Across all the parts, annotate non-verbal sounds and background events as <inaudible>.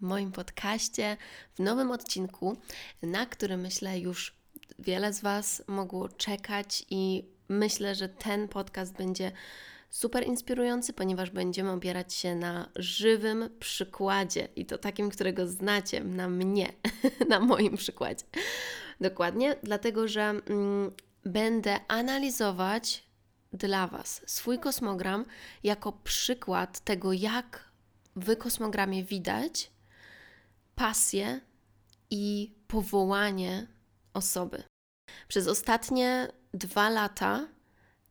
moim podcaście, w nowym odcinku, na który myślę już wiele z Was mogło czekać i myślę, że ten podcast będzie super inspirujący, ponieważ będziemy opierać się na żywym przykładzie i to takim, którego znacie, na mnie, <laughs> na moim przykładzie. Dokładnie, dlatego że mm, będę analizować dla Was swój kosmogram jako przykład tego, jak w kosmogramie widać pasję i powołanie osoby. Przez ostatnie dwa lata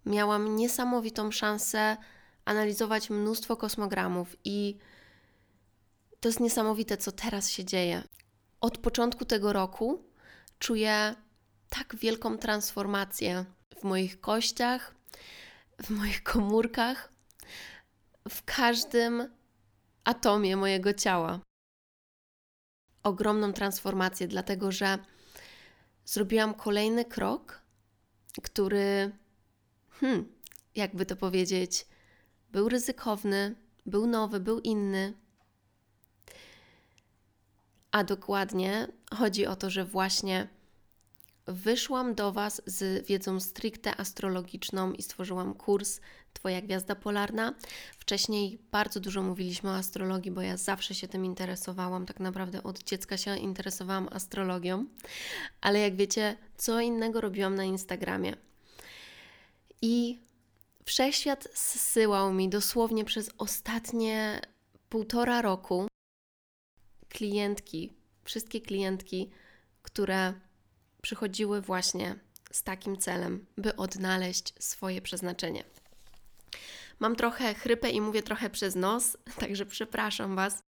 miałam niesamowitą szansę analizować mnóstwo kosmogramów i to jest niesamowite, co teraz się dzieje. Od początku tego roku czuję tak wielką transformację w moich kościach, w moich komórkach, w każdym atomie mojego ciała. Ogromną transformację, dlatego że zrobiłam kolejny krok, który, hmm, jakby to powiedzieć, był ryzykowny, był nowy, był inny. A dokładnie chodzi o to, że właśnie wyszłam do Was z wiedzą stricte astrologiczną i stworzyłam kurs Twoja Gwiazda Polarna. Wcześniej bardzo dużo mówiliśmy o astrologii, bo ja zawsze się tym interesowałam. Tak naprawdę od dziecka się interesowałam astrologią, ale jak wiecie, co innego robiłam na Instagramie. I wszechświat zsyłał mi dosłownie przez ostatnie półtora roku klientki, wszystkie klientki, które przychodziły właśnie z takim celem, by odnaleźć swoje przeznaczenie. Mam trochę chrypę i mówię trochę przez nos, <laughs> także przepraszam Was.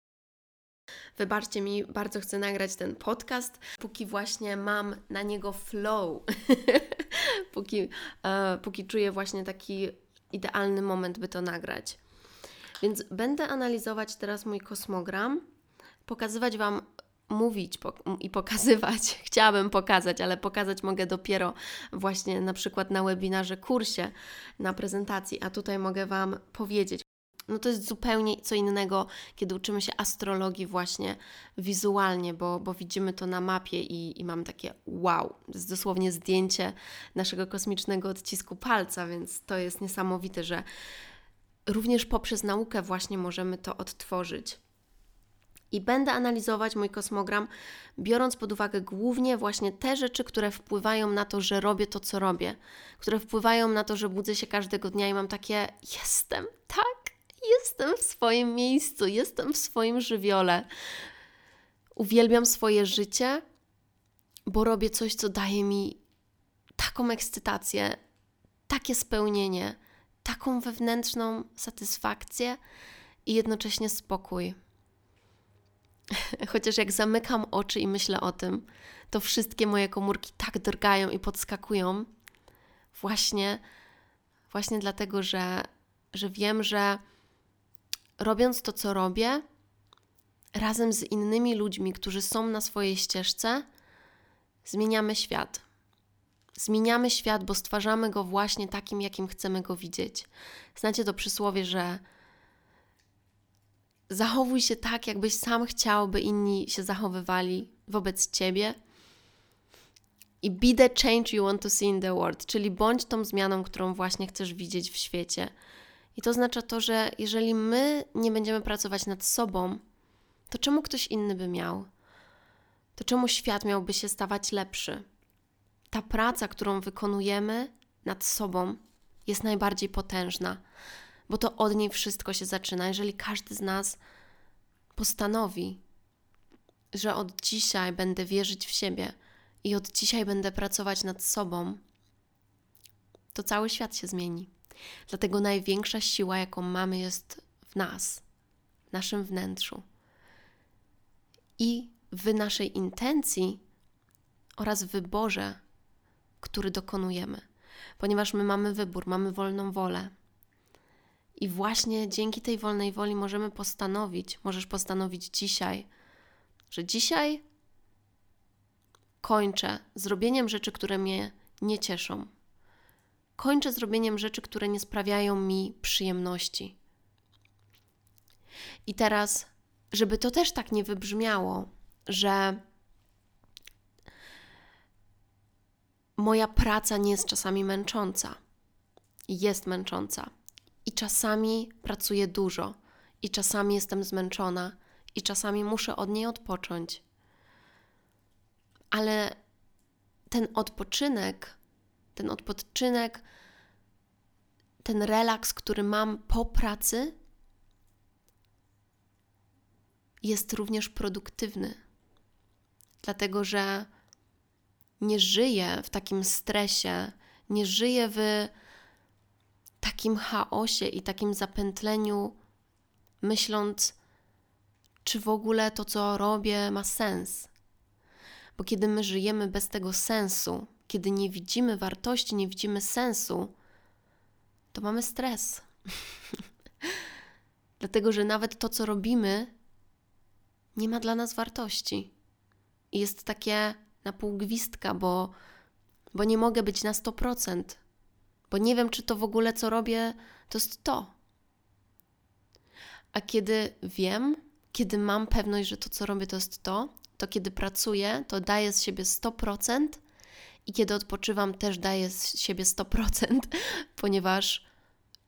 Wybaczcie mi, bardzo chcę nagrać ten podcast, póki właśnie mam na niego flow, <laughs> póki, e, póki czuję właśnie taki idealny moment, by to nagrać. Więc będę analizować teraz mój kosmogram, pokazywać Wam mówić i pokazywać. <laughs> Chciałabym pokazać, ale pokazać mogę dopiero właśnie na przykład na webinarze, kursie, na prezentacji, a tutaj mogę Wam powiedzieć. No to jest zupełnie co innego, kiedy uczymy się astrologii właśnie wizualnie, bo, bo widzimy to na mapie i, i mam takie wow, to jest dosłownie zdjęcie naszego kosmicznego odcisku palca, więc to jest niesamowite, że również poprzez naukę właśnie możemy to odtworzyć i będę analizować mój kosmogram, biorąc pod uwagę głównie właśnie te rzeczy, które wpływają na to, że robię to, co robię, które wpływają na to, że budzę się każdego dnia i mam takie: jestem, tak, jestem w swoim miejscu, jestem w swoim żywiole. Uwielbiam swoje życie, bo robię coś, co daje mi taką ekscytację, takie spełnienie, taką wewnętrzną satysfakcję i jednocześnie spokój. <laughs> Chociaż jak zamykam oczy i myślę o tym, to wszystkie moje komórki tak drgają i podskakują. Właśnie, właśnie dlatego, że, że wiem, że robiąc to, co robię, razem z innymi ludźmi, którzy są na swojej ścieżce, zmieniamy świat. Zmieniamy świat, bo stwarzamy go właśnie takim, jakim chcemy go widzieć. Znacie to przysłowie, że Zachowuj się tak, jakbyś sam chciał, by inni się zachowywali wobec ciebie. I be the change you want to see in the world, czyli bądź tą zmianą, którą właśnie chcesz widzieć w świecie. I to oznacza to, że jeżeli my nie będziemy pracować nad sobą, to czemu ktoś inny by miał? To czemu świat miałby się stawać lepszy? ta praca, którą wykonujemy nad sobą, jest najbardziej potężna, bo to od niej wszystko się zaczyna. Jeżeli każdy z nas postanowi, że od dzisiaj będę wierzyć w siebie i od dzisiaj będę pracować nad sobą, to cały świat się zmieni. Dlatego największa siła, jaką mamy, jest w nas, w naszym wnętrzu. I w naszej intencji oraz wyborze, który dokonujemy, ponieważ my mamy wybór, mamy wolną wolę. I właśnie dzięki tej wolnej woli możemy postanowić, możesz postanowić dzisiaj, że dzisiaj kończę zrobieniem rzeczy, które mnie nie cieszą. Kończę zrobieniem rzeczy, które nie sprawiają mi przyjemności. I teraz, żeby to też tak nie wybrzmiało, że moja praca nie jest czasami męcząca. Jest męcząca. I czasami pracuję dużo, i czasami jestem zmęczona, i czasami muszę od niej odpocząć. Ale ten odpoczynek, ten odpoczynek, ten relaks, który mam po pracy, jest również produktywny. Dlatego, że nie żyję w takim stresie, nie żyję w takim chaosie i takim zapętleniu, myśląc, czy w ogóle to, co robię, ma sens. Bo kiedy my żyjemy bez tego sensu, kiedy nie widzimy wartości, nie widzimy sensu, to mamy stres. <laughs> Dlatego, że nawet to, co robimy, nie ma dla nas wartości. I jest takie na pół gwizdka, bo, bo nie mogę być na 100%, bo nie wiem, czy to w ogóle, co robię, to jest to. A kiedy wiem, kiedy mam pewność, że to, co robię, to jest to, to kiedy pracuję, to daję z siebie 100% i kiedy odpoczywam, też daję z siebie 100%, <laughs> ponieważ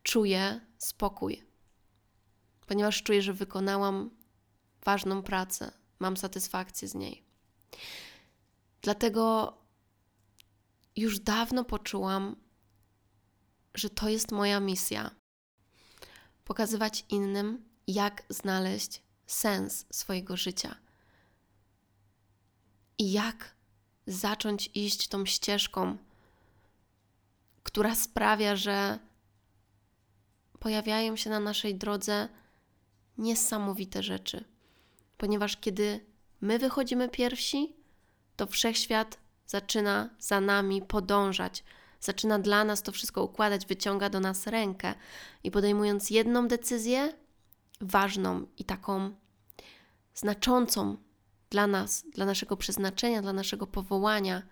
czuję spokój. Ponieważ czuję, że wykonałam ważną pracę, mam satysfakcję z niej. Dlatego już dawno poczułam, że to jest moja misja. Pokazywać innym, jak znaleźć sens swojego życia i jak zacząć iść tą ścieżką, która sprawia, że pojawiają się na naszej drodze niesamowite rzeczy. Ponieważ kiedy my wychodzimy pierwsi, to wszechświat zaczyna za nami podążać, zaczyna dla nas to wszystko układać, wyciąga do nas rękę i podejmując jedną decyzję, ważną i taką znaczącą dla nas, dla naszego przeznaczenia, dla naszego powołania,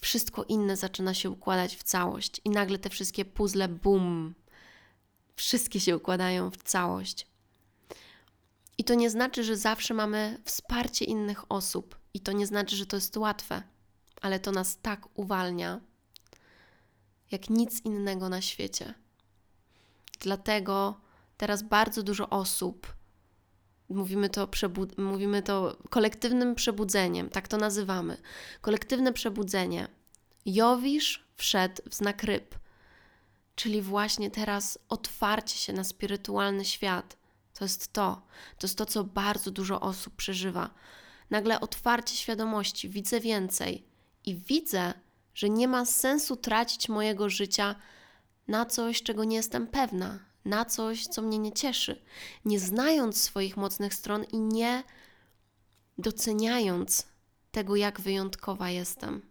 wszystko inne zaczyna się układać w całość i nagle te wszystkie puzzle, bum, wszystkie się układają w całość. I to nie znaczy, że zawsze mamy wsparcie innych osób, i to nie znaczy, że to jest łatwe, ale to nas tak uwalnia, jak nic innego na świecie. Dlatego teraz bardzo dużo osób, mówimy to, mówimy to kolektywnym przebudzeniem, tak to nazywamy. Kolektywne przebudzenie. Jowisz wszedł w znak ryb, czyli właśnie teraz otwarcie się na spirytualny świat. To jest to. To jest to, co bardzo dużo osób przeżywa. Nagle otwarcie świadomości, widzę więcej i widzę, że nie ma sensu tracić mojego życia na coś, czego nie jestem pewna, na coś, co mnie nie cieszy, nie znając swoich mocnych stron i nie doceniając tego, jak wyjątkowa jestem.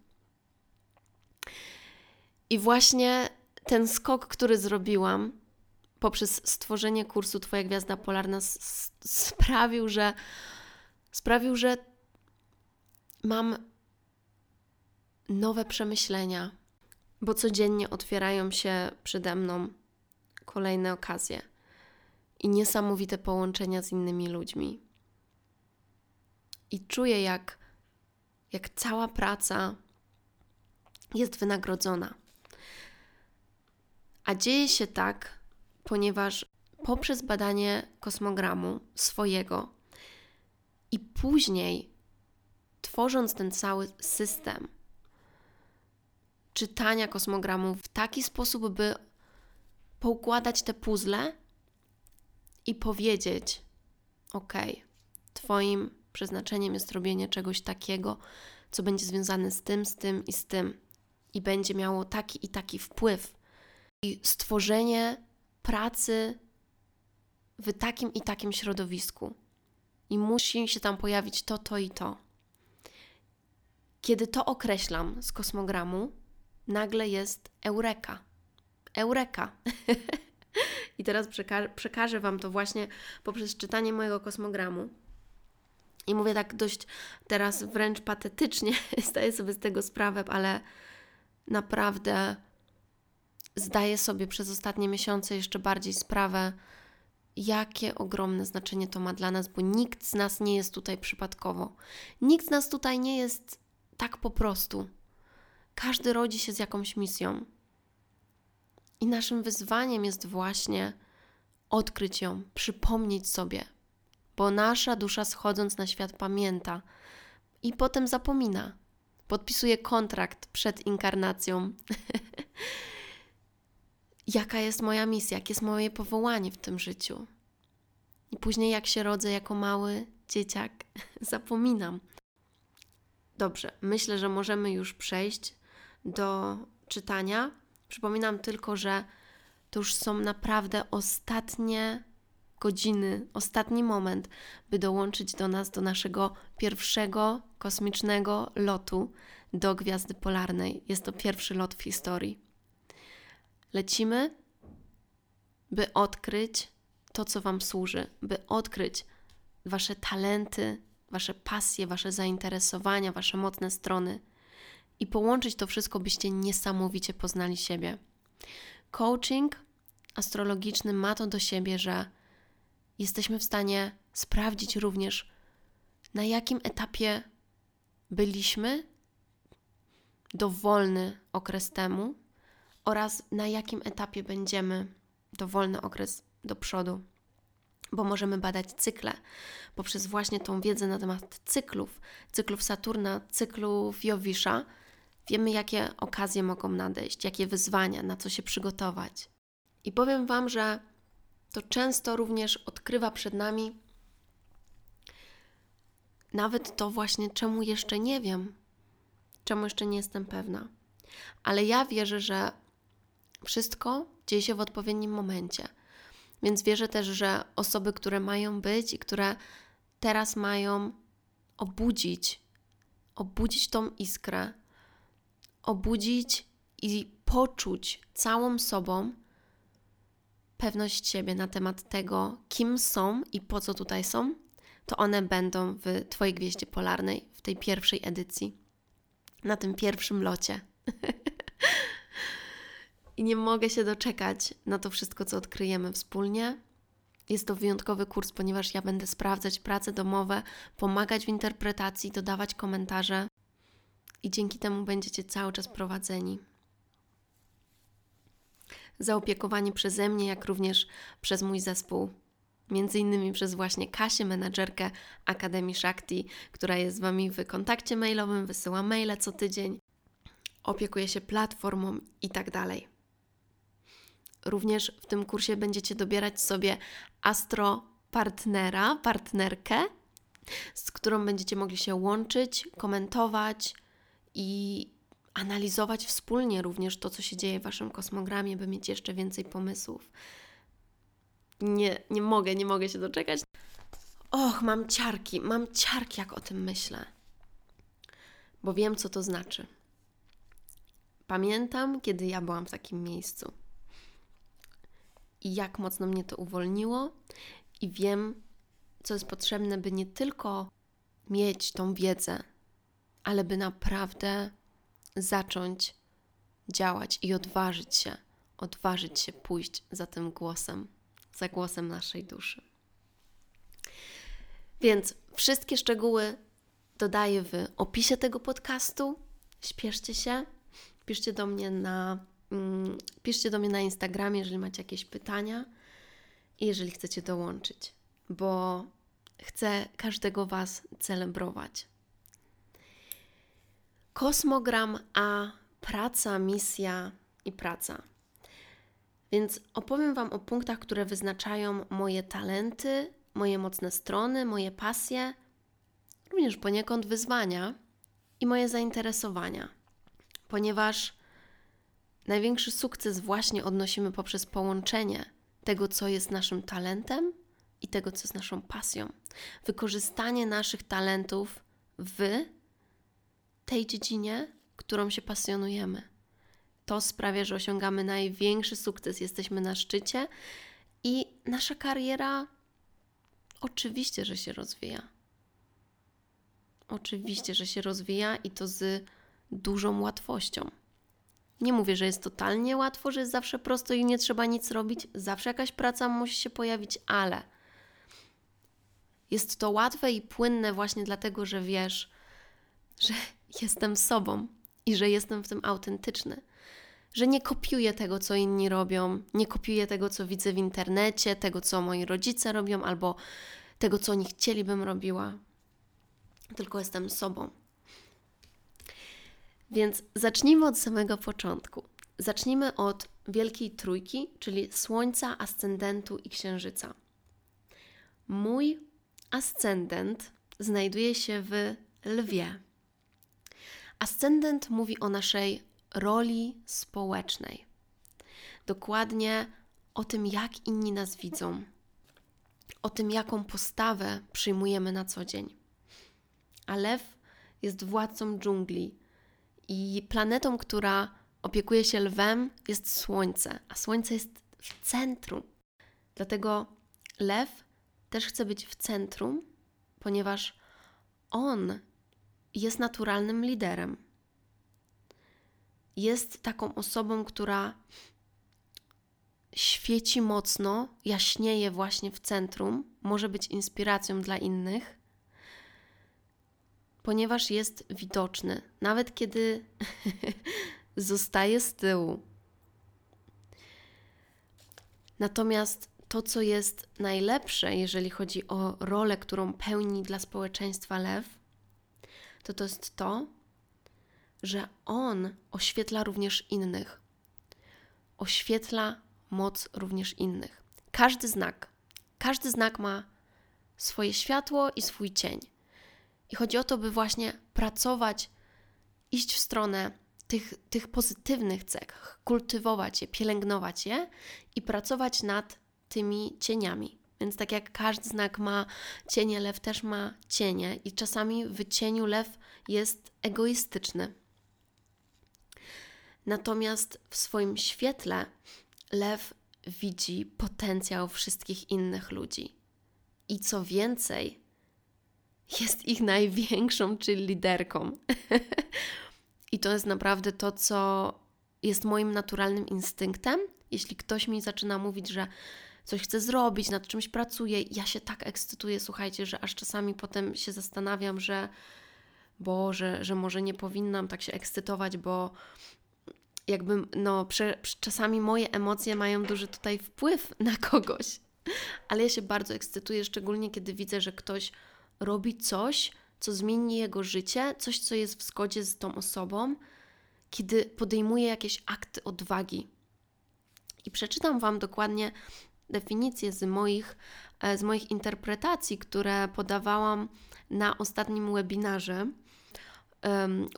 I właśnie ten skok, który zrobiłam poprzez stworzenie kursu Twoja Gwiazda Polarna, sprawił, że sprawił, że mam nowe przemyślenia, bo codziennie otwierają się przede mną kolejne okazje i niesamowite połączenia z innymi ludźmi. I czuję, jak, jak cała praca jest wynagrodzona. A dzieje się tak, ponieważ poprzez badanie kosmogramu swojego i później tworząc ten cały system, czytania kosmogramu w taki sposób, by poukładać te puzzle i powiedzieć: OK, Twoim przeznaczeniem jest robienie czegoś takiego, co będzie związane z tym, z tym i z tym, i będzie miało taki i taki wpływ. I stworzenie pracy w takim i takim środowisku. I musi się tam pojawić to, to i to. Kiedy to określam z kosmogramu, nagle jest eureka. Eureka. <laughs> I teraz przeka przekażę Wam to właśnie poprzez czytanie mojego kosmogramu. I mówię tak dość teraz wręcz patetycznie, <laughs> zdaję sobie z tego sprawę, ale naprawdę zdaję sobie przez ostatnie miesiące jeszcze bardziej sprawę, jakie ogromne znaczenie to ma dla nas, bo nikt z nas nie jest tutaj przypadkowo. Nikt z nas tutaj nie jest tak po prostu. Każdy rodzi się z jakąś misją. I naszym wyzwaniem jest właśnie odkryć ją, przypomnieć sobie, bo nasza dusza schodząc na świat pamięta i potem zapomina. Podpisuje kontrakt przed inkarnacją. <laughs> Jaka jest moja misja, jakie jest moje powołanie w tym życiu. I później, jak się rodzę jako mały dzieciak, <laughs> zapominam. Dobrze, myślę, że możemy już przejść do czytania. Przypominam tylko, że to już są naprawdę ostatnie godziny, ostatni moment, by dołączyć do nas, do naszego pierwszego kosmicznego lotu do Gwiazdy Polarnej. Jest to pierwszy lot w historii. Lecimy, by odkryć to, co Wam służy, by odkryć Wasze talenty, Wasze pasje, Wasze zainteresowania, Wasze mocne strony i połączyć to wszystko, byście niesamowicie poznali siebie. Coaching astrologiczny ma to do siebie, że jesteśmy w stanie sprawdzić również, na jakim etapie byliśmy dowolny okres temu oraz na jakim etapie będziemy dowolny okres do przodu. Bo możemy badać cykle poprzez właśnie tą wiedzę na temat cyklów, cyklów Saturna, cyklów Jowisza. Wiemy, jakie okazje mogą nadejść, jakie wyzwania, na co się przygotować. I powiem Wam, że to często również odkrywa przed nami nawet to właśnie, czemu jeszcze nie wiem, czemu jeszcze nie jestem pewna. Ale ja wierzę, że wszystko dzieje się w odpowiednim momencie. Więc wierzę też, że osoby, które mają być i które teraz mają obudzić, obudzić tą iskrę, obudzić i poczuć całą sobą pewność siebie na temat tego, kim są i po co tutaj są, to one będą w Twojej gwieździe polarnej, w tej pierwszej edycji, na tym pierwszym locie. <laughs> I nie mogę się doczekać na to wszystko, co odkryjemy wspólnie. Jest to wyjątkowy kurs, ponieważ ja będę sprawdzać prace domowe, pomagać w interpretacji, dodawać komentarze i dzięki temu będziecie cały czas prowadzeni zaopiekowani przeze mnie, jak również przez mój zespół. Między innymi przez właśnie Kasię, menadżerkę Akademii Shakti, która jest z Wami w kontakcie mailowym, wysyła maile co tydzień, opiekuje się platformą i tak dalej. Również w tym kursie będziecie dobierać sobie astro partnera, partnerkę, z którą będziecie mogli się łączyć, komentować i analizować wspólnie również to, co się dzieje w Waszym kosmogramie, by mieć jeszcze więcej pomysłów. Nie, nie mogę, nie mogę się doczekać. Och, mam ciarki, mam ciarki, jak o tym myślę, bo wiem, co to znaczy. Pamiętam, kiedy ja byłam w takim miejscu i jak mocno mnie to uwolniło, i wiem, co jest potrzebne, by nie tylko mieć tą wiedzę, ale by naprawdę zacząć działać i odważyć się, odważyć się pójść za tym głosem, za głosem naszej duszy. Więc wszystkie szczegóły dodaję w opisie tego podcastu. Śpieszcie się, piszcie do mnie na, mm, piszcie do mnie na Instagramie, jeżeli macie jakieś pytania i jeżeli chcecie dołączyć, bo chcę każdego Was celebrować. Kosmogram A praca, misja i praca. Więc opowiem Wam o punktach, które wyznaczają moje talenty, moje mocne strony, moje pasje, również poniekąd wyzwania i moje zainteresowania, ponieważ największy sukces właśnie odnosimy poprzez połączenie tego, co jest naszym talentem i tego, co jest naszą pasją. Wykorzystanie naszych talentów w tej dziedzinie, którą się pasjonujemy. To sprawia, że osiągamy największy sukces, jesteśmy na szczycie i nasza kariera oczywiście, że się rozwija. Oczywiście, że się rozwija i to z dużą łatwością. Nie mówię, że jest totalnie łatwo, że jest zawsze prosto i nie trzeba nic robić, zawsze jakaś praca musi się pojawić, ale jest to łatwe i płynne właśnie dlatego, że wiesz, że jestem sobą i że jestem w tym autentyczny. Że nie kopiuję tego, co inni robią, nie kopiuję tego, co widzę w internecie, tego, co moi rodzice robią, albo tego, co oni chcielibym robiła, tylko jestem sobą. Więc zacznijmy od samego początku. Zacznijmy od Wielkiej Trójki, czyli Słońca, Ascendentu i Księżyca. Mój ascendent znajduje się w Lwie. Ascendent mówi o naszej roli społecznej. Dokładnie o tym, jak inni nas widzą, o tym, jaką postawę przyjmujemy na co dzień. A lew jest władcą dżungli i planetą, która opiekuje się lwem, jest Słońce, a Słońce jest w centrum. Dlatego lew też chce być w centrum, ponieważ on jest naturalnym liderem. Jest taką osobą, która świeci mocno, jaśnieje właśnie w centrum, może być inspiracją dla innych, ponieważ jest widoczny, nawet kiedy <laughs> zostaje z tyłu. Natomiast to, co jest najlepsze, jeżeli chodzi o rolę, którą pełni dla społeczeństwa lew, to to jest to, że on oświetla również innych. Oświetla moc również innych. Każdy znak, każdy znak ma swoje światło i swój cień. I chodzi o to, by właśnie pracować, iść w stronę tych, tych pozytywnych cech, kultywować je, pielęgnować je i pracować nad tymi cieniami. Więc tak jak każdy znak ma cienie, lew też ma cienie i czasami w cieniu lew jest egoistyczny. Natomiast w swoim świetle lew widzi potencjał wszystkich innych ludzi. I co więcej, jest ich największą, czyli liderką. <laughs> I to jest naprawdę to, co jest moim naturalnym instynktem. Jeśli ktoś mi zaczyna mówić, że coś chce zrobić, nad czymś pracuje, ja się tak ekscytuję, słuchajcie, że aż czasami potem się zastanawiam, że Boże, że może nie powinnam tak się ekscytować, bo jakby, no, prze, czasami moje emocje mają duży tutaj wpływ <laughs> na kogoś. Ale ja się bardzo ekscytuję, szczególnie kiedy widzę, że ktoś robi coś, co zmieni jego życie, coś, co jest w zgodzie z tą osobą, kiedy podejmuje jakieś akty odwagi. I przeczytam Wam dokładnie definicje z moich, e, z moich interpretacji, które podawałam na ostatnim webinarze.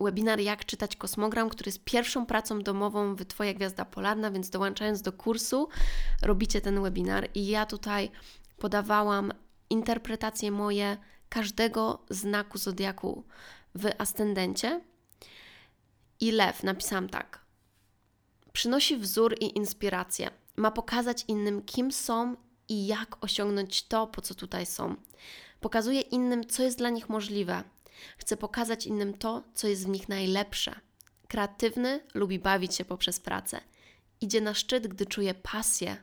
Webinar Jak czytać kosmogram, który jest pierwszą pracą domową w Twoja Gwiazda Polarna, więc dołączając do kursu, robicie ten webinar i ja tutaj podawałam interpretacje moje każdego znaku zodiaku w ascendencie. I lew, napisałam tak. Przynosi wzór i inspirację. Ma pokazać innym, kim są i jak osiągnąć to, po co tutaj są. Pokazuje innym, co jest dla nich możliwe. Chce pokazać innym to, co jest w nich najlepsze. Kreatywny lubi bawić się poprzez pracę. Idzie na szczyt, gdy czuje pasję.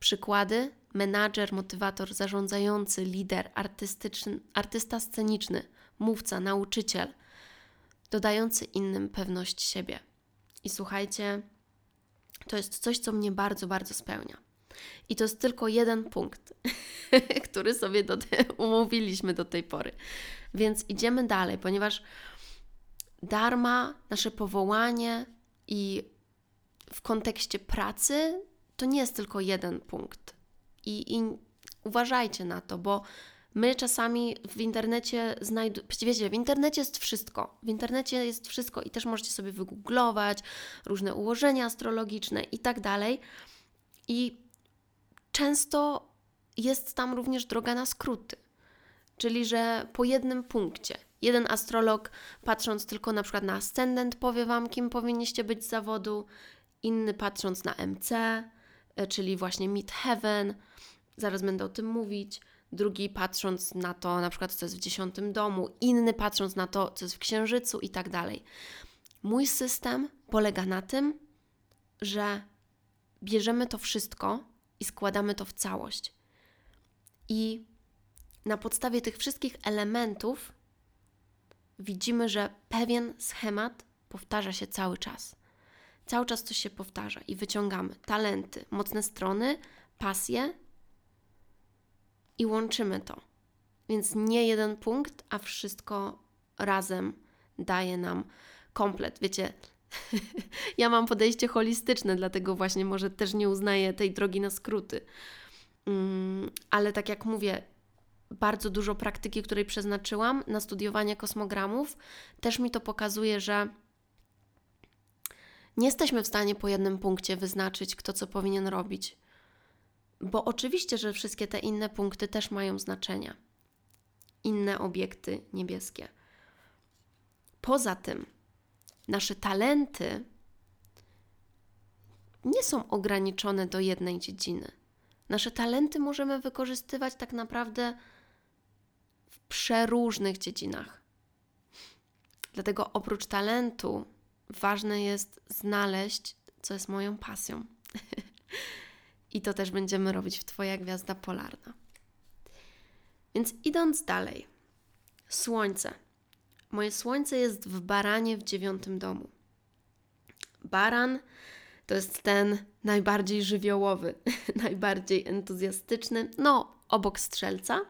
Przykłady: menadżer, motywator, zarządzający, lider, artystyczny, artysta sceniczny, mówca, nauczyciel, dodający innym pewność siebie. I słuchajcie, to jest coś, co mnie bardzo, bardzo spełnia. I to jest tylko jeden punkt, <laughs> który sobie do te, umówiliśmy do tej pory. Więc idziemy dalej, ponieważ Dharma, nasze powołanie i w kontekście pracy to nie jest tylko jeden punkt. I, i uważajcie na to, bo my czasami w internecie znajdujemy, wiecie, w internecie jest wszystko. W internecie jest wszystko i też możecie sobie wygooglować różne ułożenia astrologiczne i tak dalej. I często jest tam również droga na skróty. Czyli, że po jednym punkcie, jeden astrolog, patrząc tylko na przykład na ascendent, powie Wam, kim powinniście być z zawodu, inny patrząc na MC, e, czyli właśnie Meet Heaven, zaraz będę o tym mówić, drugi patrząc na to, na przykład, co jest w dziesiątym domu, inny patrząc na to, co jest w księżycu i tak dalej. Mój system polega na tym, że bierzemy to wszystko i składamy to w całość. I na podstawie tych wszystkich elementów widzimy, że pewien schemat powtarza się cały czas. Cały czas coś się powtarza i wyciągamy talenty, mocne strony, pasje i łączymy to. Więc nie jeden punkt, a wszystko razem daje nam komplet. Wiecie, <laughs> ja mam podejście holistyczne, dlatego właśnie może też nie uznaję tej drogi na skróty. Mm, ale tak jak mówię, bardzo dużo praktyki, której przeznaczyłam na studiowanie kosmogramów, też mi to pokazuje, że nie jesteśmy w stanie po jednym punkcie wyznaczyć, kto co powinien robić. Bo oczywiście, że wszystkie te inne punkty też mają znaczenia. Inne obiekty niebieskie. Poza tym, nasze talenty nie są ograniczone do jednej dziedziny. Nasze talenty możemy wykorzystywać tak naprawdę w przeróżnych dziedzinach. Dlatego oprócz talentu ważne jest znaleźć, co jest moją pasją. <laughs> I to też będziemy robić w Twoja gwiazda polarna. Więc idąc dalej, Słońce. Moje Słońce jest w Baranie w dziewiątym domu. Baran to jest ten najbardziej żywiołowy, <laughs> najbardziej entuzjastyczny, no obok strzelca.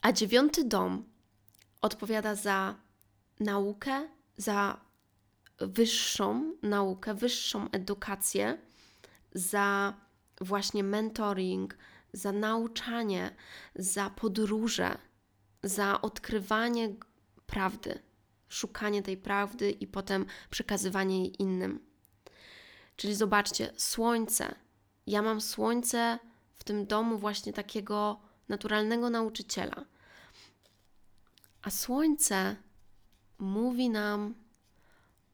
A dziewiąty dom odpowiada za naukę, za wyższą naukę, wyższą edukację, za właśnie mentoring, za nauczanie, za podróże, za odkrywanie prawdy, szukanie tej prawdy i potem przekazywanie jej innym. Czyli zobaczcie, słońce. Ja mam słońce w tym domu właśnie takiego naturalnego nauczyciela. A słońce mówi nam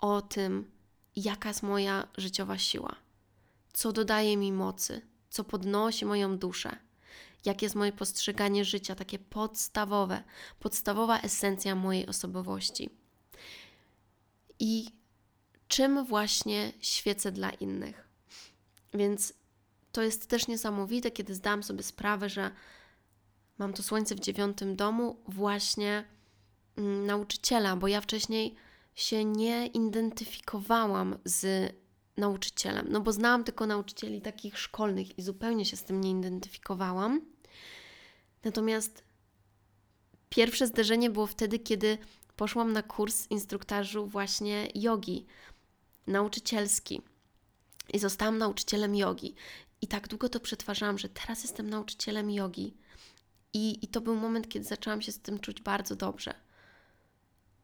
o tym, jaka jest moja życiowa siła, co dodaje mi mocy, co podnosi moją duszę, jakie jest moje postrzeganie życia, takie podstawowe, podstawowa esencja mojej osobowości. I czym właśnie świecę dla innych. Więc to jest też niesamowite, kiedy zdałam sobie sprawę, że mam to słońce w dziewiątym domu, właśnie mm, nauczyciela, bo ja wcześniej się nie identyfikowałam z nauczycielem, no bo znałam tylko nauczycieli takich szkolnych i zupełnie się z tym nie identyfikowałam. Natomiast pierwsze zderzenie było wtedy, kiedy poszłam na kurs instruktażu właśnie jogi, nauczycielski. I zostałam nauczycielem jogi. I tak długo to przetwarzałam, że teraz jestem nauczycielem jogi. I, I to był moment, kiedy zaczęłam się z tym czuć bardzo dobrze.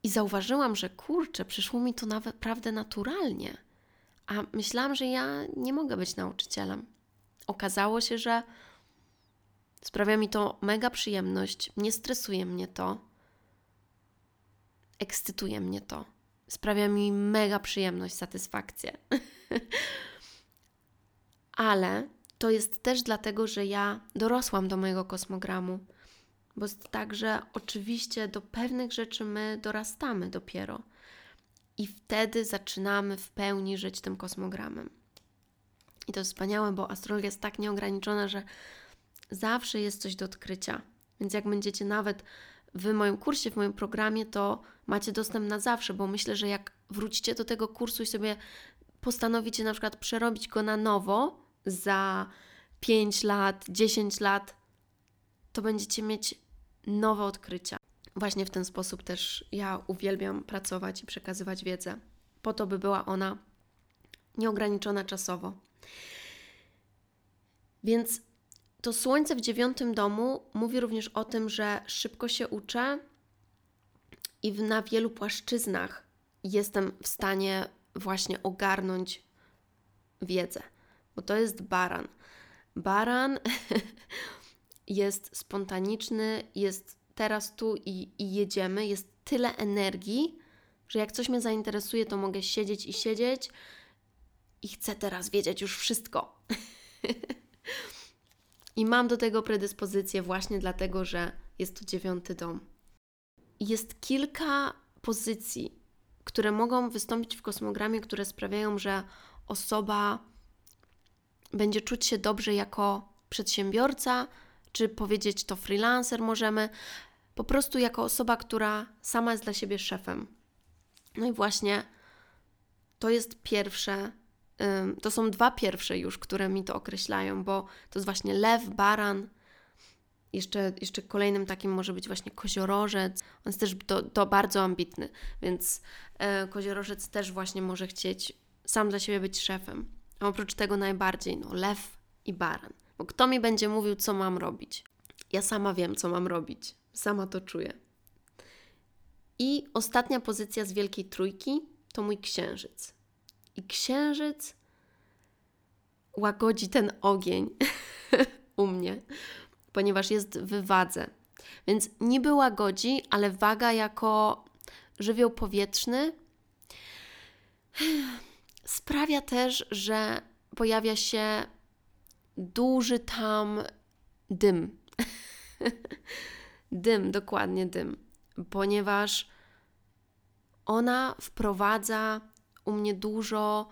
I zauważyłam, że kurczę, przyszło mi to naprawdę naturalnie. A myślałam, że ja nie mogę być nauczycielem. Okazało się, że sprawia mi to mega przyjemność, nie stresuje mnie to, ekscytuje mnie to. Sprawia mi mega przyjemność, satysfakcję. <laughs> Ale to jest też dlatego, że ja dorosłam do mojego kosmogramu bo jest tak, że oczywiście do pewnych rzeczy my dorastamy dopiero i wtedy zaczynamy w pełni żyć tym kosmogramem. I to wspaniałe, bo astrologia jest tak nieograniczona, że zawsze jest coś do odkrycia. Więc jak będziecie nawet w moim kursie, w moim programie, to macie dostęp na zawsze, bo myślę, że jak wrócicie do tego kursu i sobie postanowicie na przykład przerobić go na nowo za 5 lat, 10 lat, to będziecie mieć nowe odkrycia. właśnie w ten sposób też ja uwielbiam pracować i przekazywać wiedzę, po to, by była ona nieograniczona czasowo. Więc to słońce w dziewiątym domu mówi również o tym, że szybko się uczę i na wielu płaszczyznach jestem w stanie właśnie ogarnąć wiedzę, bo to jest baran. Baran <laughs> jest spontaniczny, jest teraz tu i, i jedziemy, jest tyle energii, że jak coś mnie zainteresuje, to mogę siedzieć i siedzieć i chcę teraz wiedzieć już wszystko. <laughs> I mam do tego predyspozycję właśnie dlatego, że jest to dziewiąty dom. Jest kilka pozycji, które mogą wystąpić w kosmogramie, które sprawiają, że osoba będzie czuć się dobrze jako przedsiębiorca, czy powiedzieć to freelancer możemy, po prostu jako osoba, która sama jest dla siebie szefem. No i właśnie to jest pierwsze, to są dwa pierwsze już, które mi to określają, bo to jest właśnie lew, baran. Jeszcze, jeszcze kolejnym takim może być właśnie koziorożec. On jest też to bardzo ambitny, więc e, koziorożec też właśnie może chcieć sam dla siebie być szefem. A oprócz tego najbardziej no, lew i baran. Bo kto mi będzie mówił, co mam robić? Ja sama wiem, co mam robić. Sama to czuję. I ostatnia pozycja z Wielkiej Trójki to mój księżyc. I księżyc łagodzi ten ogień <laughs> u mnie, ponieważ jest w wadze. Więc niby łagodzi, ale waga jako żywioł powietrzny <sighs> sprawia też, że pojawia się duży tam dym. <laughs> dym, dokładnie dym, ponieważ ona wprowadza u mnie dużo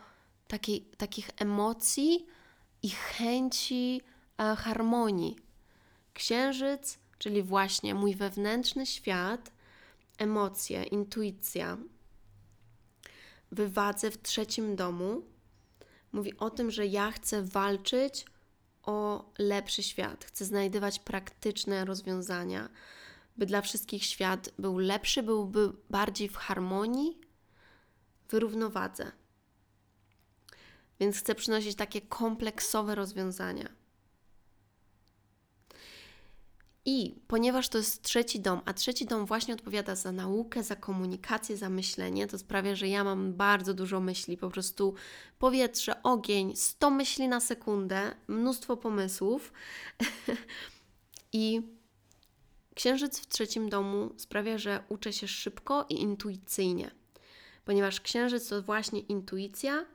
takiej, takich emocji i chęci e, harmonii. Księżyc, czyli właśnie mój wewnętrzny świat, emocje, intuicja, wywadze w trzecim domu, mówi o tym, że ja chcę walczyć o lepszy świat, chcę znajdywać praktyczne rozwiązania, by dla wszystkich świat był lepszy, byłby bardziej w harmonii, w równowadze. Więc chcę przynosić takie kompleksowe rozwiązania. I ponieważ to jest trzeci dom, a trzeci dom właśnie odpowiada za naukę, za komunikację, za myślenie, to sprawia, że ja mam bardzo dużo myśli, po prostu powietrze, ogień, 100 myśli na sekundę, mnóstwo pomysłów. <laughs> I księżyc w trzecim domu sprawia, że uczę się szybko i intuicyjnie, ponieważ księżyc to właśnie intuicja.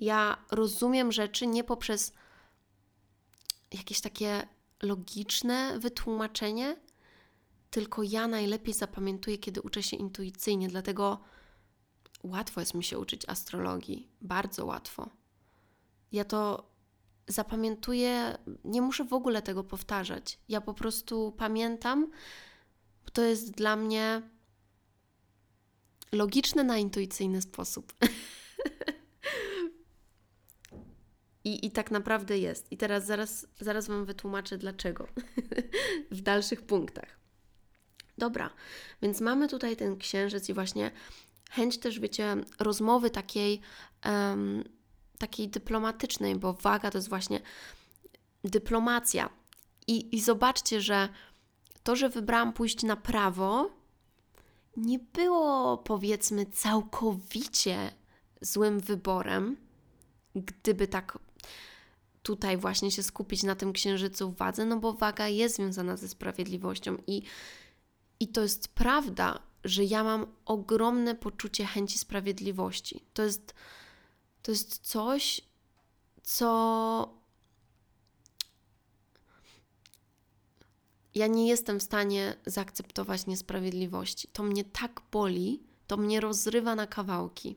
Ja rozumiem rzeczy nie poprzez jakieś takie logiczne wytłumaczenie, tylko ja najlepiej zapamiętuję, kiedy uczę się intuicyjnie, dlatego łatwo jest mi się uczyć astrologii, bardzo łatwo. Ja to zapamiętuję, nie muszę w ogóle tego powtarzać. Ja po prostu pamiętam, bo to jest dla mnie logiczne na intuicyjny sposób. <laughs> I, I tak naprawdę jest. I teraz zaraz, zaraz Wam wytłumaczę dlaczego <laughs> w dalszych punktach. Dobra, więc mamy tutaj ten księżyc i właśnie chęć też, wiecie, rozmowy takiej, um, takiej dyplomatycznej, bo waga to jest właśnie dyplomacja. I, I zobaczcie, że to, że wybrałam pójść na prawo, nie było powiedzmy całkowicie złym wyborem, gdyby tak tutaj właśnie się skupić na tym księżycu w wadze, no bo waga jest związana ze sprawiedliwością i, i to jest prawda, że ja mam ogromne poczucie chęci sprawiedliwości. To jest, to jest coś, co ja nie jestem w stanie zaakceptować niesprawiedliwości. To mnie tak boli, to mnie rozrywa na kawałki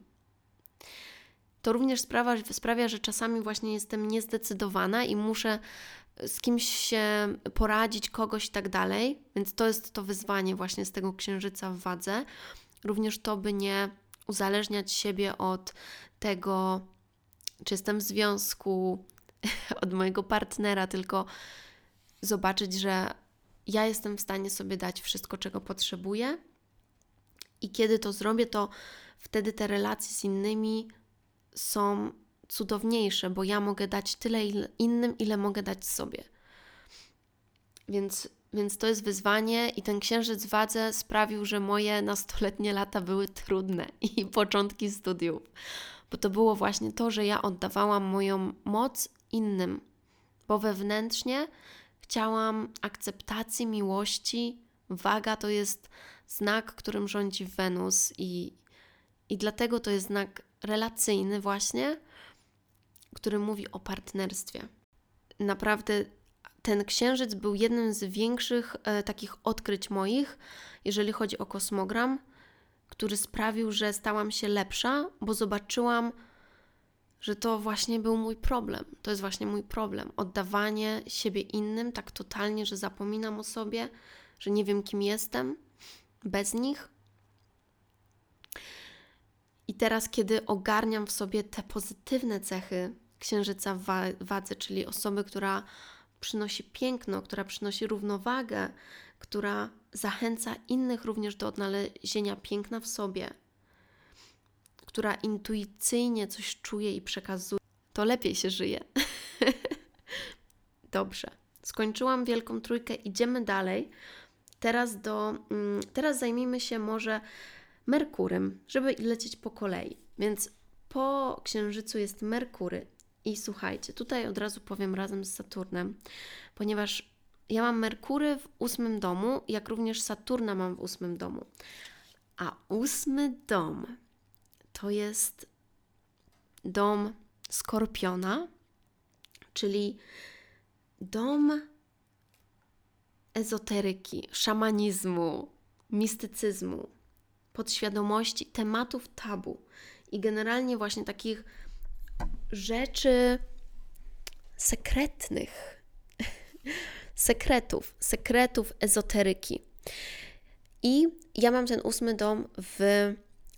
to również sprawia, sprawia, że czasami właśnie jestem niezdecydowana i muszę z kimś się poradzić, kogoś i tak dalej. Więc to jest to wyzwanie właśnie z tego księżyca w wadze. Również to, by nie uzależniać siebie od tego, czy jestem w związku, <laughs> od mojego partnera, tylko zobaczyć, że ja jestem w stanie sobie dać wszystko, czego potrzebuję. I kiedy to zrobię, to wtedy te relacje z innymi są cudowniejsze, bo ja mogę dać tyle innym, ile mogę dać sobie. Więc, więc to jest wyzwanie, i ten księżyc wadze sprawił, że moje nastoletnie lata były trudne <laughs> i początki studiów, bo to było właśnie to, że ja oddawałam moją moc innym, bo wewnętrznie chciałam akceptacji, miłości. Waga to jest znak, którym rządzi Wenus, i, i dlatego to jest znak relacyjny, właśnie, który mówi o partnerstwie. Naprawdę ten księżyc był jednym z większych e, takich odkryć moich, jeżeli chodzi o kosmogram, który sprawił, że stałam się lepsza, bo zobaczyłam, że to właśnie był mój problem. To jest właśnie mój problem. Oddawanie siebie innym tak totalnie, że zapominam o sobie, że nie wiem, kim jestem bez nich. I teraz, kiedy ogarniam w sobie te pozytywne cechy księżyca w wadze, czyli osoby, która przynosi piękno, która przynosi równowagę, która zachęca innych również do odnalezienia piękna w sobie, która intuicyjnie coś czuje i przekazuje, to lepiej się żyje. <laughs> Dobrze. Skończyłam wielką trójkę, idziemy dalej. Teraz do mm, teraz zajmijmy się może Merkurem, żeby lecieć po kolei. Więc po Księżycu jest Merkury. I słuchajcie, tutaj od razu powiem razem z Saturnem, ponieważ ja mam Merkury w ósmym domu, jak również Saturna mam w ósmym domu. A ósmy dom to jest dom skorpiona, czyli dom ezoteryki, szamanizmu, mistycyzmu, podświadomości, tematów tabu i generalnie właśnie takich rzeczy sekretnych, <laughs> sekretów, sekretów ezoteryki. I ja mam ten ósmy dom w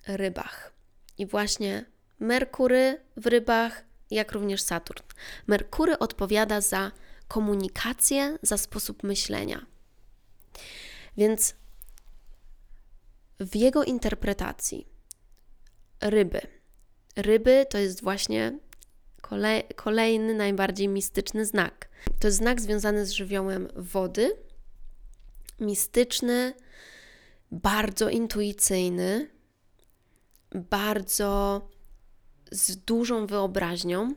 rybach. I właśnie Merkury w rybach, jak również Saturn. Merkury odpowiada za komunikację, za sposób myślenia. Więc w jego interpretacji ryby. Ryby to jest właśnie kolej, kolejny, najbardziej mistyczny znak. To jest znak związany z żywiołem wody, mistyczny, bardzo intuicyjny, bardzo z dużą wyobraźnią,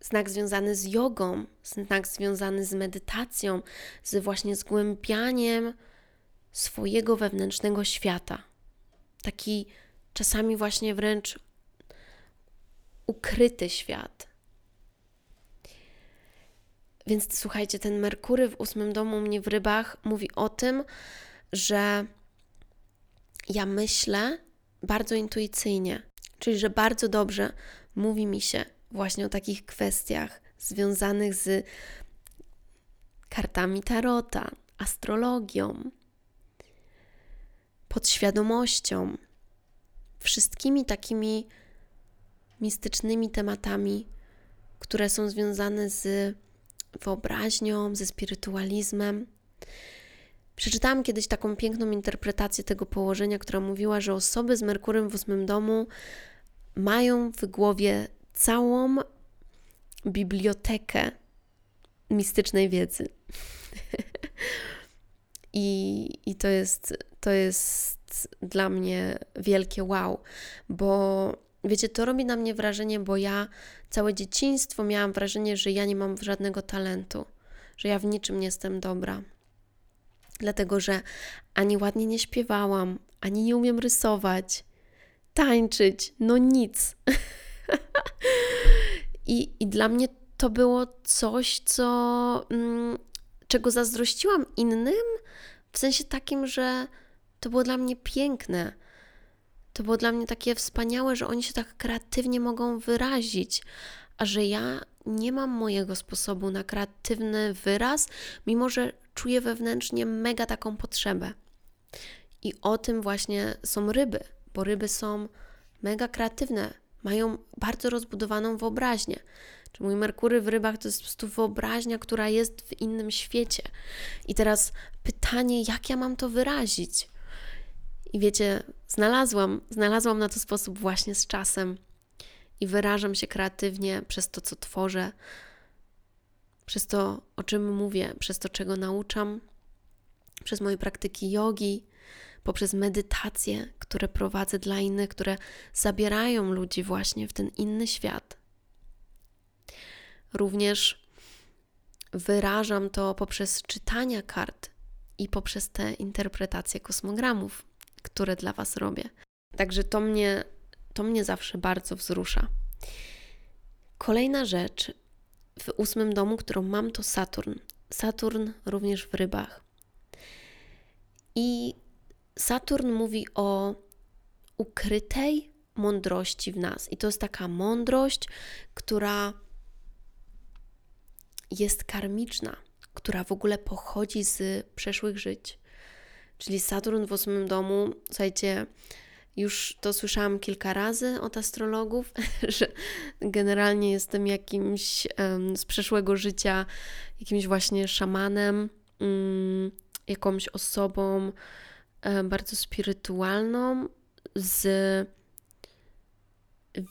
znak związany z jogą, znak związany z medytacją, z właśnie zgłębianiem swojego wewnętrznego świata. Taki czasami właśnie wręcz ukryty świat. Więc słuchajcie, ten Merkury w ósmym domu mnie w rybach mówi o tym, że ja myślę bardzo intuicyjnie, czyli że bardzo dobrze mówi mi się właśnie o takich kwestiach związanych z kartami tarota, astrologią, podświadomością, wszystkimi takimi mistycznymi tematami, które są związane z wyobraźnią, ze spirytualizmem. Przeczytałam kiedyś taką piękną interpretację tego położenia, która mówiła, że osoby z Merkurem w ósmym domu mają w głowie całą bibliotekę mistycznej wiedzy. <laughs> I, I to jest, to jest dla mnie wielkie wow, bo wiecie, to robi na mnie wrażenie, bo ja całe dzieciństwo miałam wrażenie, że ja nie mam żadnego talentu, że ja w niczym nie jestem dobra. Dlatego, że ani ładnie nie śpiewałam, ani nie umiem rysować, tańczyć, no nic. <laughs> I, I dla mnie to było coś, co, mm, czego zazdrościłam innym, w sensie takim, że to było dla mnie piękne. To było dla mnie takie wspaniałe, że oni się tak kreatywnie mogą wyrazić, a że ja nie mam mojego sposobu na kreatywny wyraz, mimo że czuję wewnętrznie mega taką potrzebę. I o tym właśnie są ryby, bo ryby są mega kreatywne, mają bardzo rozbudowaną wyobraźnię. Czy mój Merkury w rybach to jest po prostu wyobraźnia, która jest w innym świecie. I teraz pytanie, jak ja mam to wyrazić? I wiecie, znalazłam, znalazłam na to sposób właśnie z czasem i wyrażam się kreatywnie przez to, co tworzę, przez to, o czym mówię, przez to, czego nauczam, przez moje praktyki jogi, poprzez medytacje, które prowadzę dla innych, które zabierają ludzi właśnie w ten inny świat. Również wyrażam to poprzez czytania kart i poprzez te interpretacje kosmogramów, które dla Was robię. Także to mnie, to mnie zawsze bardzo wzrusza. Kolejna rzecz w ósmym domu, którą mam, to Saturn. Saturn również w rybach. I Saturn mówi o ukrytej mądrości w nas. I to jest taka mądrość, która jest karmiczna, która w ogóle pochodzi z przeszłych żyć. Czyli Saturn w ósmym domu, słuchajcie, już to słyszałam kilka razy od astrologów, <laughs> że generalnie jestem jakimś um, z przeszłego życia, jakimś właśnie szamanem, um, jakąś osobą um, bardzo spirytualną, z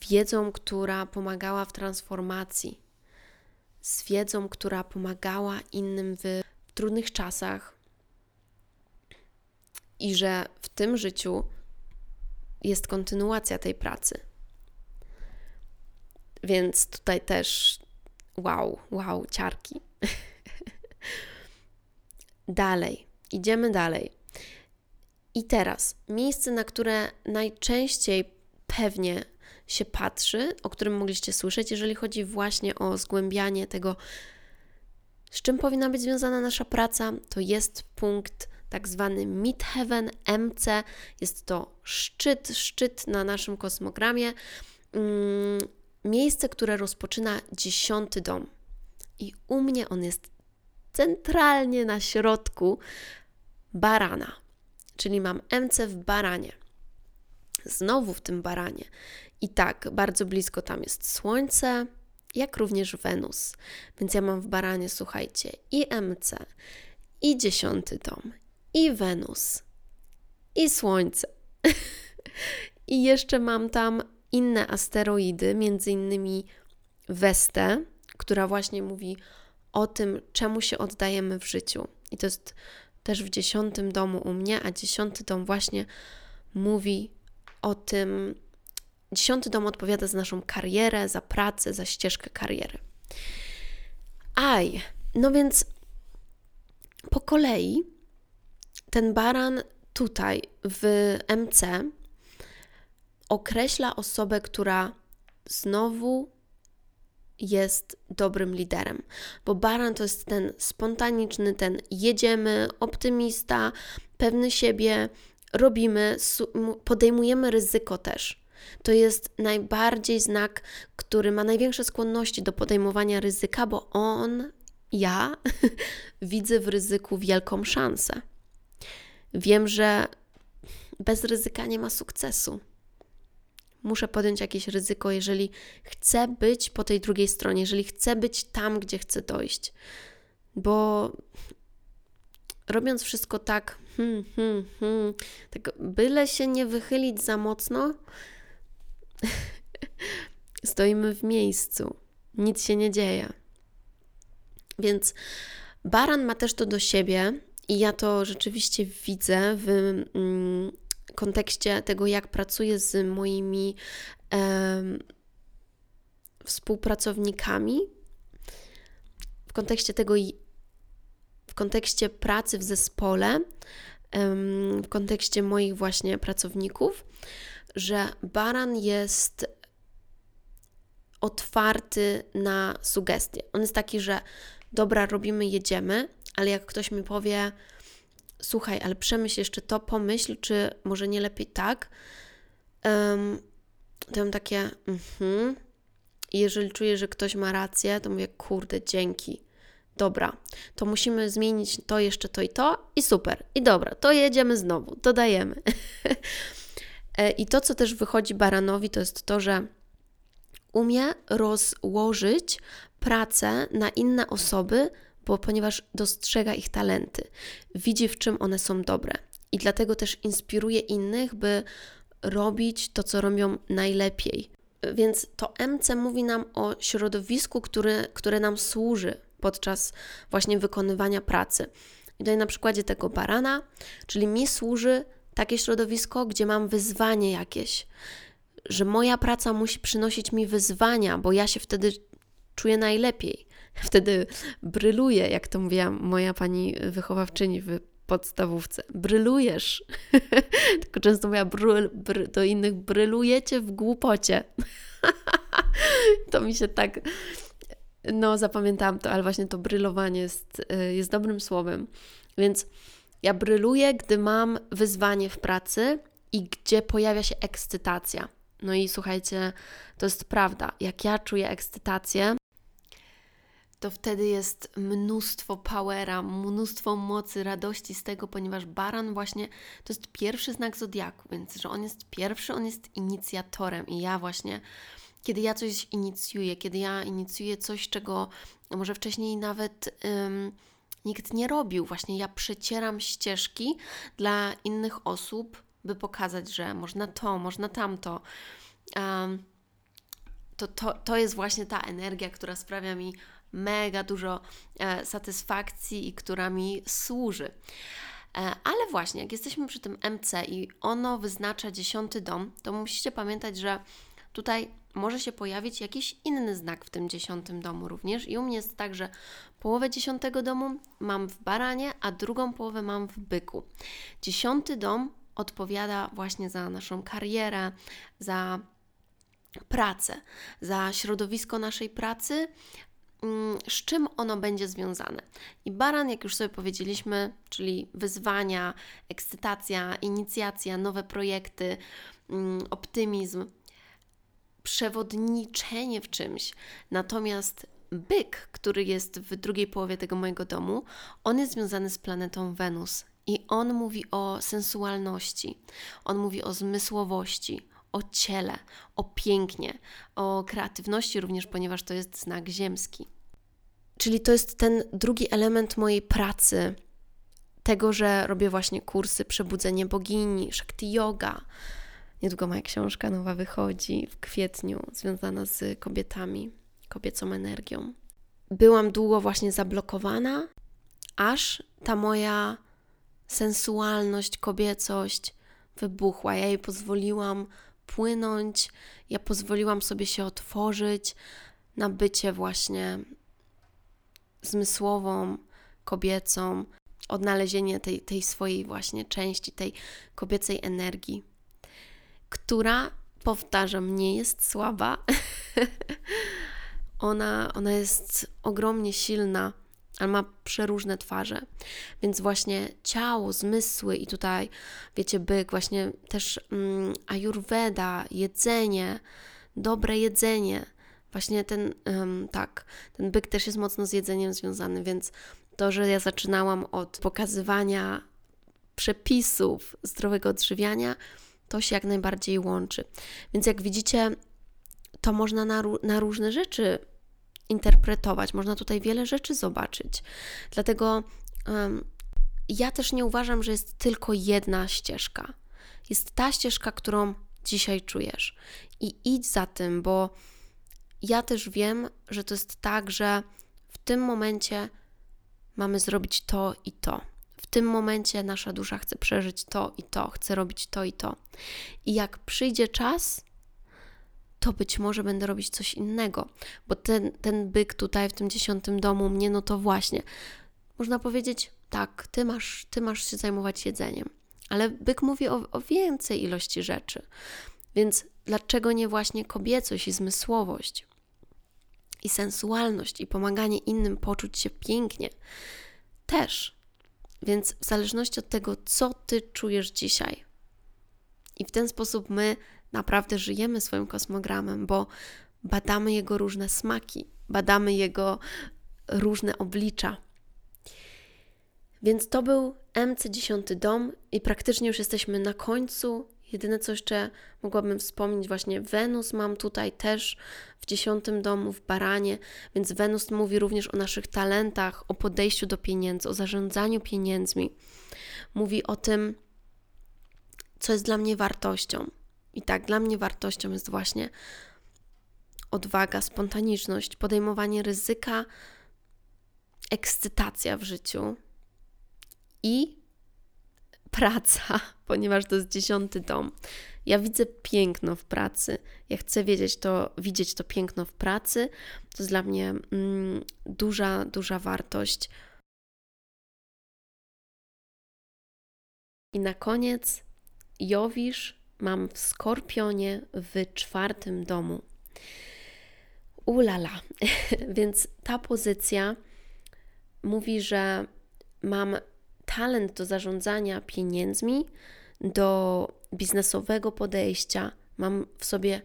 wiedzą, która pomagała w transformacji, z wiedzą, która pomagała innym w trudnych czasach. I że w tym życiu jest kontynuacja tej pracy. Więc tutaj też wow, wow, ciarki. <laughs> dalej, idziemy dalej. I teraz miejsce, na które najczęściej pewnie się patrzy, o którym mogliście słyszeć, jeżeli chodzi właśnie o zgłębianie tego, z czym powinna być związana nasza praca, to jest punkt tak zwany Midheaven MC. Jest to szczyt, szczyt na naszym kosmogramie. Mm, miejsce, które rozpoczyna dziesiąty dom. I u mnie on jest centralnie na środku barana. Czyli mam MC w baranie. Znowu w tym baranie. I tak, bardzo blisko tam jest Słońce, jak również Wenus. Więc ja mam w baranie, słuchajcie, i MC, i dziesiąty dom, i Wenus, i Słońce. <laughs> I jeszcze mam tam inne asteroidy, między innymi Westę, która właśnie mówi o tym, czemu się oddajemy w życiu. I to jest też w dziesiątym domu u mnie, a dziesiąty dom właśnie mówi o tym. Dziesiąty dom odpowiada za naszą karierę, za pracę, za ścieżkę kariery. Aj, no więc po kolei ten baran tutaj w MC określa osobę, która znowu jest dobrym liderem, bo baran to jest ten spontaniczny, ten jedziemy, optymista, pewny siebie, robimy, podejmujemy ryzyko też. To jest najbardziej znak, który ma największe skłonności do podejmowania ryzyka, bo on, ja, <laughs> widzę w ryzyku wielką szansę. Wiem, że bez ryzyka nie ma sukcesu. Muszę podjąć jakieś ryzyko, jeżeli chcę być po tej drugiej stronie, jeżeli chcę być tam, gdzie chcę dojść. Bo robiąc wszystko tak, hmm, hmm, hmm, tak byle się nie wychylić za mocno, <laughs> stoimy w miejscu. Nic się nie dzieje. Więc baran ma też to do siebie, i ja to rzeczywiście widzę w mm, kontekście tego, jak pracuję z moimi współpracownikami, w kontekście tego, w kontekście pracy w zespole, w kontekście moich właśnie pracowników, że baran jest otwarty na sugestie. On jest taki, że dobra, robimy, jedziemy, ale jak ktoś mi powie, słuchaj, ale przemyśl jeszcze to, pomyśl, czy może nie lepiej tak, um, to mam takie, mhm. I jeżeli czuję, że ktoś ma rację, to mówię, kurde, dzięki. Dobra, to musimy zmienić to, jeszcze to i to, i super. I dobra, to jedziemy znowu, dodajemy. <laughs> E, I to, co też wychodzi baranowi, to jest to, że umie rozłożyć pracę na inne osoby, bo ponieważ dostrzega ich talenty, widzi w czym one są dobre i dlatego też inspiruje innych, by robić to, co robią najlepiej. Więc to MC mówi nam o środowisku, który, które nam służy podczas właśnie wykonywania pracy. I tutaj na przykładzie tego barana, czyli mi służy takie środowisko, gdzie mam wyzwanie jakieś, że moja praca musi przynosić mi wyzwania, bo ja się wtedy czuję najlepiej. Wtedy bryluję, jak to mówiła moja pani wychowawczyni w podstawówce. Brylujesz. <laughs> Tylko często mówiła do innych, brylujecie w głupocie. <laughs> to mi się tak... No, zapamiętałam to, ale właśnie to brylowanie jest, y, jest dobrym słowem. Więc ja bryluję, gdy mam wyzwanie w pracy i gdzie pojawia się ekscytacja. No i słuchajcie, to jest prawda. Jak ja czuję ekscytację, to wtedy jest mnóstwo powera, mnóstwo mocy, radości z tego, ponieważ baran właśnie to jest pierwszy znak zodiaku, więc że on jest pierwszy, on jest inicjatorem i ja właśnie, kiedy ja coś inicjuję, kiedy ja inicjuję coś, czego może wcześniej nawet nikt nie robił, właśnie ja przecieram ścieżki dla innych osób, by pokazać, że można to, można tamto. To, to, to jest właśnie ta energia, która sprawia mi mega dużo e, satysfakcji i która mi służy. E, ale właśnie, jak jesteśmy przy tym MC i ono wyznacza dziesiąty dom, to musicie pamiętać, że tutaj może się pojawić jakiś inny znak w tym dziesiątym domu również. I u mnie jest tak, że połowę dziesiątego domu mam w baranie, a drugą połowę mam w byku. Dziesiąty dom odpowiada właśnie za naszą karierę, za pracę, za środowisko naszej pracy, z czym ono będzie związane. I baran, jak już sobie powiedzieliśmy, czyli wyzwania, ekscytacja, inicjacja, nowe projekty, mm, optymizm, przewodniczenie w czymś. Natomiast byk, który jest w drugiej połowie tego mojego domu, on jest związany z planetą Wenus. I on mówi o sensualności, on mówi o zmysłowości, o ciele, o pięknie, o kreatywności również, ponieważ to jest znak ziemski. Czyli to jest ten drugi element mojej pracy, tego, że robię właśnie kursy Przebudzenie Bogini, Shakti Yoga. Niedługo moja książka nowa wychodzi w kwietniu, związana z kobietami, kobiecą energią. Byłam długo właśnie zablokowana, aż ta moja sensualność, kobiecość wybuchła. Ja jej pozwoliłam płynąć, ja pozwoliłam sobie się otworzyć na bycie właśnie zmysłową, kobiecą, odnalezienie tej, tej swojej właśnie części, tej kobiecej energii, która, powtarzam, nie jest słaba. <laughs> ona, ona jest ogromnie silna ale ma przeróżne twarze. Więc właśnie ciało, zmysły i tutaj, wiecie, byk, właśnie też mm, ayurveda, jedzenie, dobre jedzenie. Właśnie ten, um, tak, ten byk też jest mocno z jedzeniem związany, więc to, że ja zaczynałam od pokazywania przepisów zdrowego odżywiania, to się jak najbardziej łączy. Więc jak widzicie, to można na, na różne rzeczy interpretować, można tutaj wiele rzeczy zobaczyć. Dlatego um, ja też nie uważam, że jest tylko jedna ścieżka. Jest ta ścieżka, którą dzisiaj czujesz. I idź za tym, bo ja też wiem, że to jest tak, że w tym momencie mamy zrobić to i to. W tym momencie nasza dusza chce przeżyć to i to, chce robić to i to. I jak przyjdzie czas, to być może będę robić coś innego, bo ten, ten byk tutaj w tym dziesiątym domu mnie, no to właśnie, można powiedzieć, tak, ty masz, ty masz się zajmować jedzeniem, ale byk mówi o, o więcej ilości rzeczy, więc dlaczego nie właśnie kobiecość i zmysłowość? I sensualność, i pomaganie innym poczuć się pięknie też. Więc w zależności od tego, co ty czujesz dzisiaj, i w ten sposób my naprawdę żyjemy swoim kosmogramem, bo badamy jego różne smaki, badamy jego różne oblicza. Więc to był MC10 dom i praktycznie już jesteśmy na końcu Jedyne, co jeszcze mogłabym wspomnieć, właśnie Wenus mam tutaj też w dziesiątym domu, w baranie, więc Wenus mówi również o naszych talentach, o podejściu do pieniędzy, o zarządzaniu pieniędzmi. Mówi o tym, co jest dla mnie wartością. I tak, dla mnie wartością jest właśnie odwaga, spontaniczność, podejmowanie ryzyka, ekscytacja w życiu i praca, <laughs> ponieważ to jest dziesiąty dom. Ja widzę piękno w pracy. Ja chcę wiedzieć to, widzieć to piękno w pracy. To jest dla mnie mm, duża, duża wartość. I na koniec Jowisz mam w Skorpionie w czwartym domu. Ulala. <laughs> Więc ta pozycja mówi, że mam talent do zarządzania pieniędzmi, do biznesowego podejścia. Mam w sobie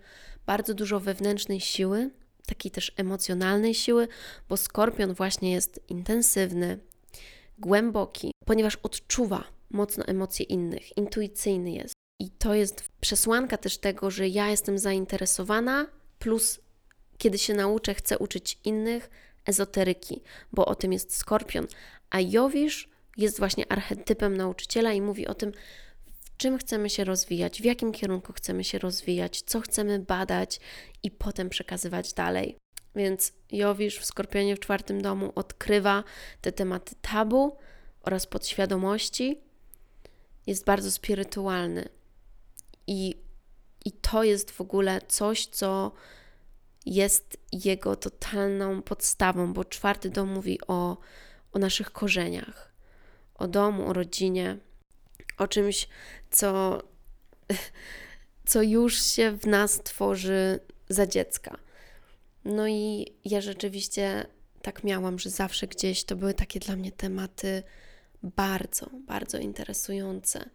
bardzo dużo wewnętrznej siły, takiej też emocjonalnej siły, bo skorpion właśnie jest intensywny, głęboki, ponieważ odczuwa mocno emocje innych, intuicyjny jest. I to jest przesłanka też tego, że ja jestem zainteresowana, plus kiedy się nauczę, chcę uczyć innych ezoteryki, bo o tym jest skorpion. A Jowisz jest właśnie archetypem nauczyciela i mówi o tym, w czym chcemy się rozwijać, w jakim kierunku chcemy się rozwijać, co chcemy badać i potem przekazywać dalej. Więc Jowisz w Skorpionie w czwartym domu odkrywa te tematy tabu oraz podświadomości. Jest bardzo spirytualny. I, I to jest w ogóle coś, co jest jego totalną podstawą, bo czwarty dom mówi o, o naszych korzeniach, o domu, o rodzinie, o czymś, co, co już się w nas tworzy za dziecka. No i ja rzeczywiście tak miałam, że zawsze gdzieś to były takie dla mnie tematy bardzo, bardzo interesujące.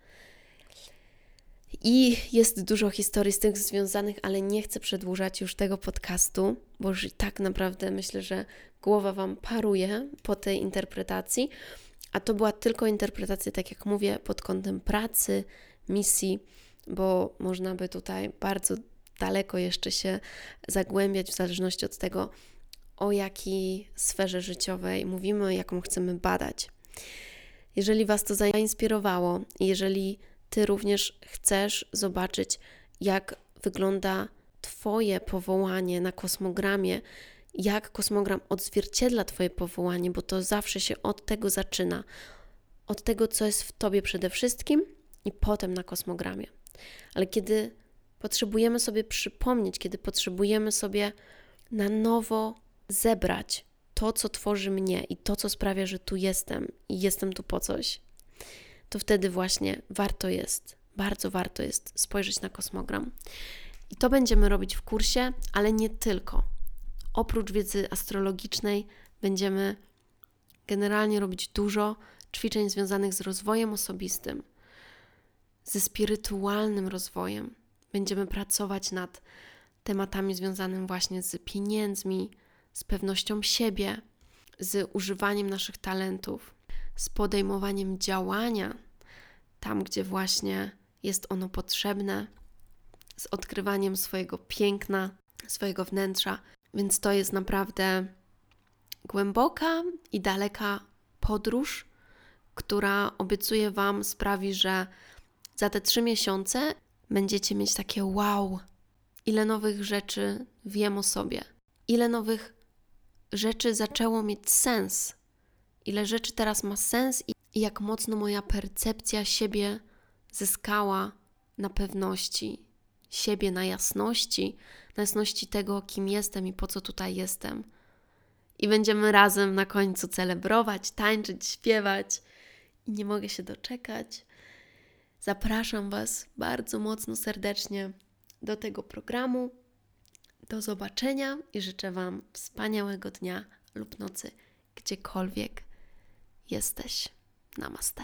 I jest dużo historii z tych związanych, ale nie chcę przedłużać już tego podcastu, bo już i tak naprawdę myślę, że głowa Wam paruje po tej interpretacji. A to była tylko interpretacja, tak jak mówię, pod kątem pracy, misji, bo można by tutaj bardzo daleko jeszcze się zagłębiać, w zależności od tego, o jakiej sferze życiowej mówimy, jaką chcemy badać. Jeżeli Was to zainspirowało, jeżeli Ty również chcesz zobaczyć, jak wygląda Twoje powołanie na kosmogramie, jak kosmogram odzwierciedla Twoje powołanie, bo to zawsze się od tego zaczyna. Od tego, co jest w Tobie przede wszystkim i potem na kosmogramie. Ale kiedy potrzebujemy sobie przypomnieć, kiedy potrzebujemy sobie na nowo zebrać to, co tworzy mnie i to, co sprawia, że tu jestem i jestem tu po coś, to wtedy właśnie warto jest, bardzo warto jest spojrzeć na kosmogram. I to będziemy robić w kursie, ale nie tylko. Oprócz wiedzy astrologicznej będziemy generalnie robić dużo ćwiczeń związanych z rozwojem osobistym, ze spirytualnym rozwojem. Będziemy pracować nad tematami związanymi właśnie z pieniędzmi, z pewnością siebie, z używaniem naszych talentów, z podejmowaniem działania tam, gdzie właśnie jest ono potrzebne, z odkrywaniem swojego piękna, swojego wnętrza. Więc to jest naprawdę głęboka i daleka podróż, która obiecuję Wam sprawi, że za te trzy miesiące będziecie mieć takie wow, ile nowych rzeczy wiem o sobie, ile nowych rzeczy zaczęło mieć sens, ile rzeczy teraz ma sens i, jak mocno moja percepcja siebie zyskała na pewności siebie, na jasności, na jasności tego, kim jestem i po co tutaj jestem. I będziemy razem na końcu celebrować, tańczyć, śpiewać. I nie mogę się doczekać. Zapraszam Was bardzo mocno, serdecznie do tego programu. Do zobaczenia i życzę Wam wspaniałego dnia lub nocy, gdziekolwiek jesteś. Namaste.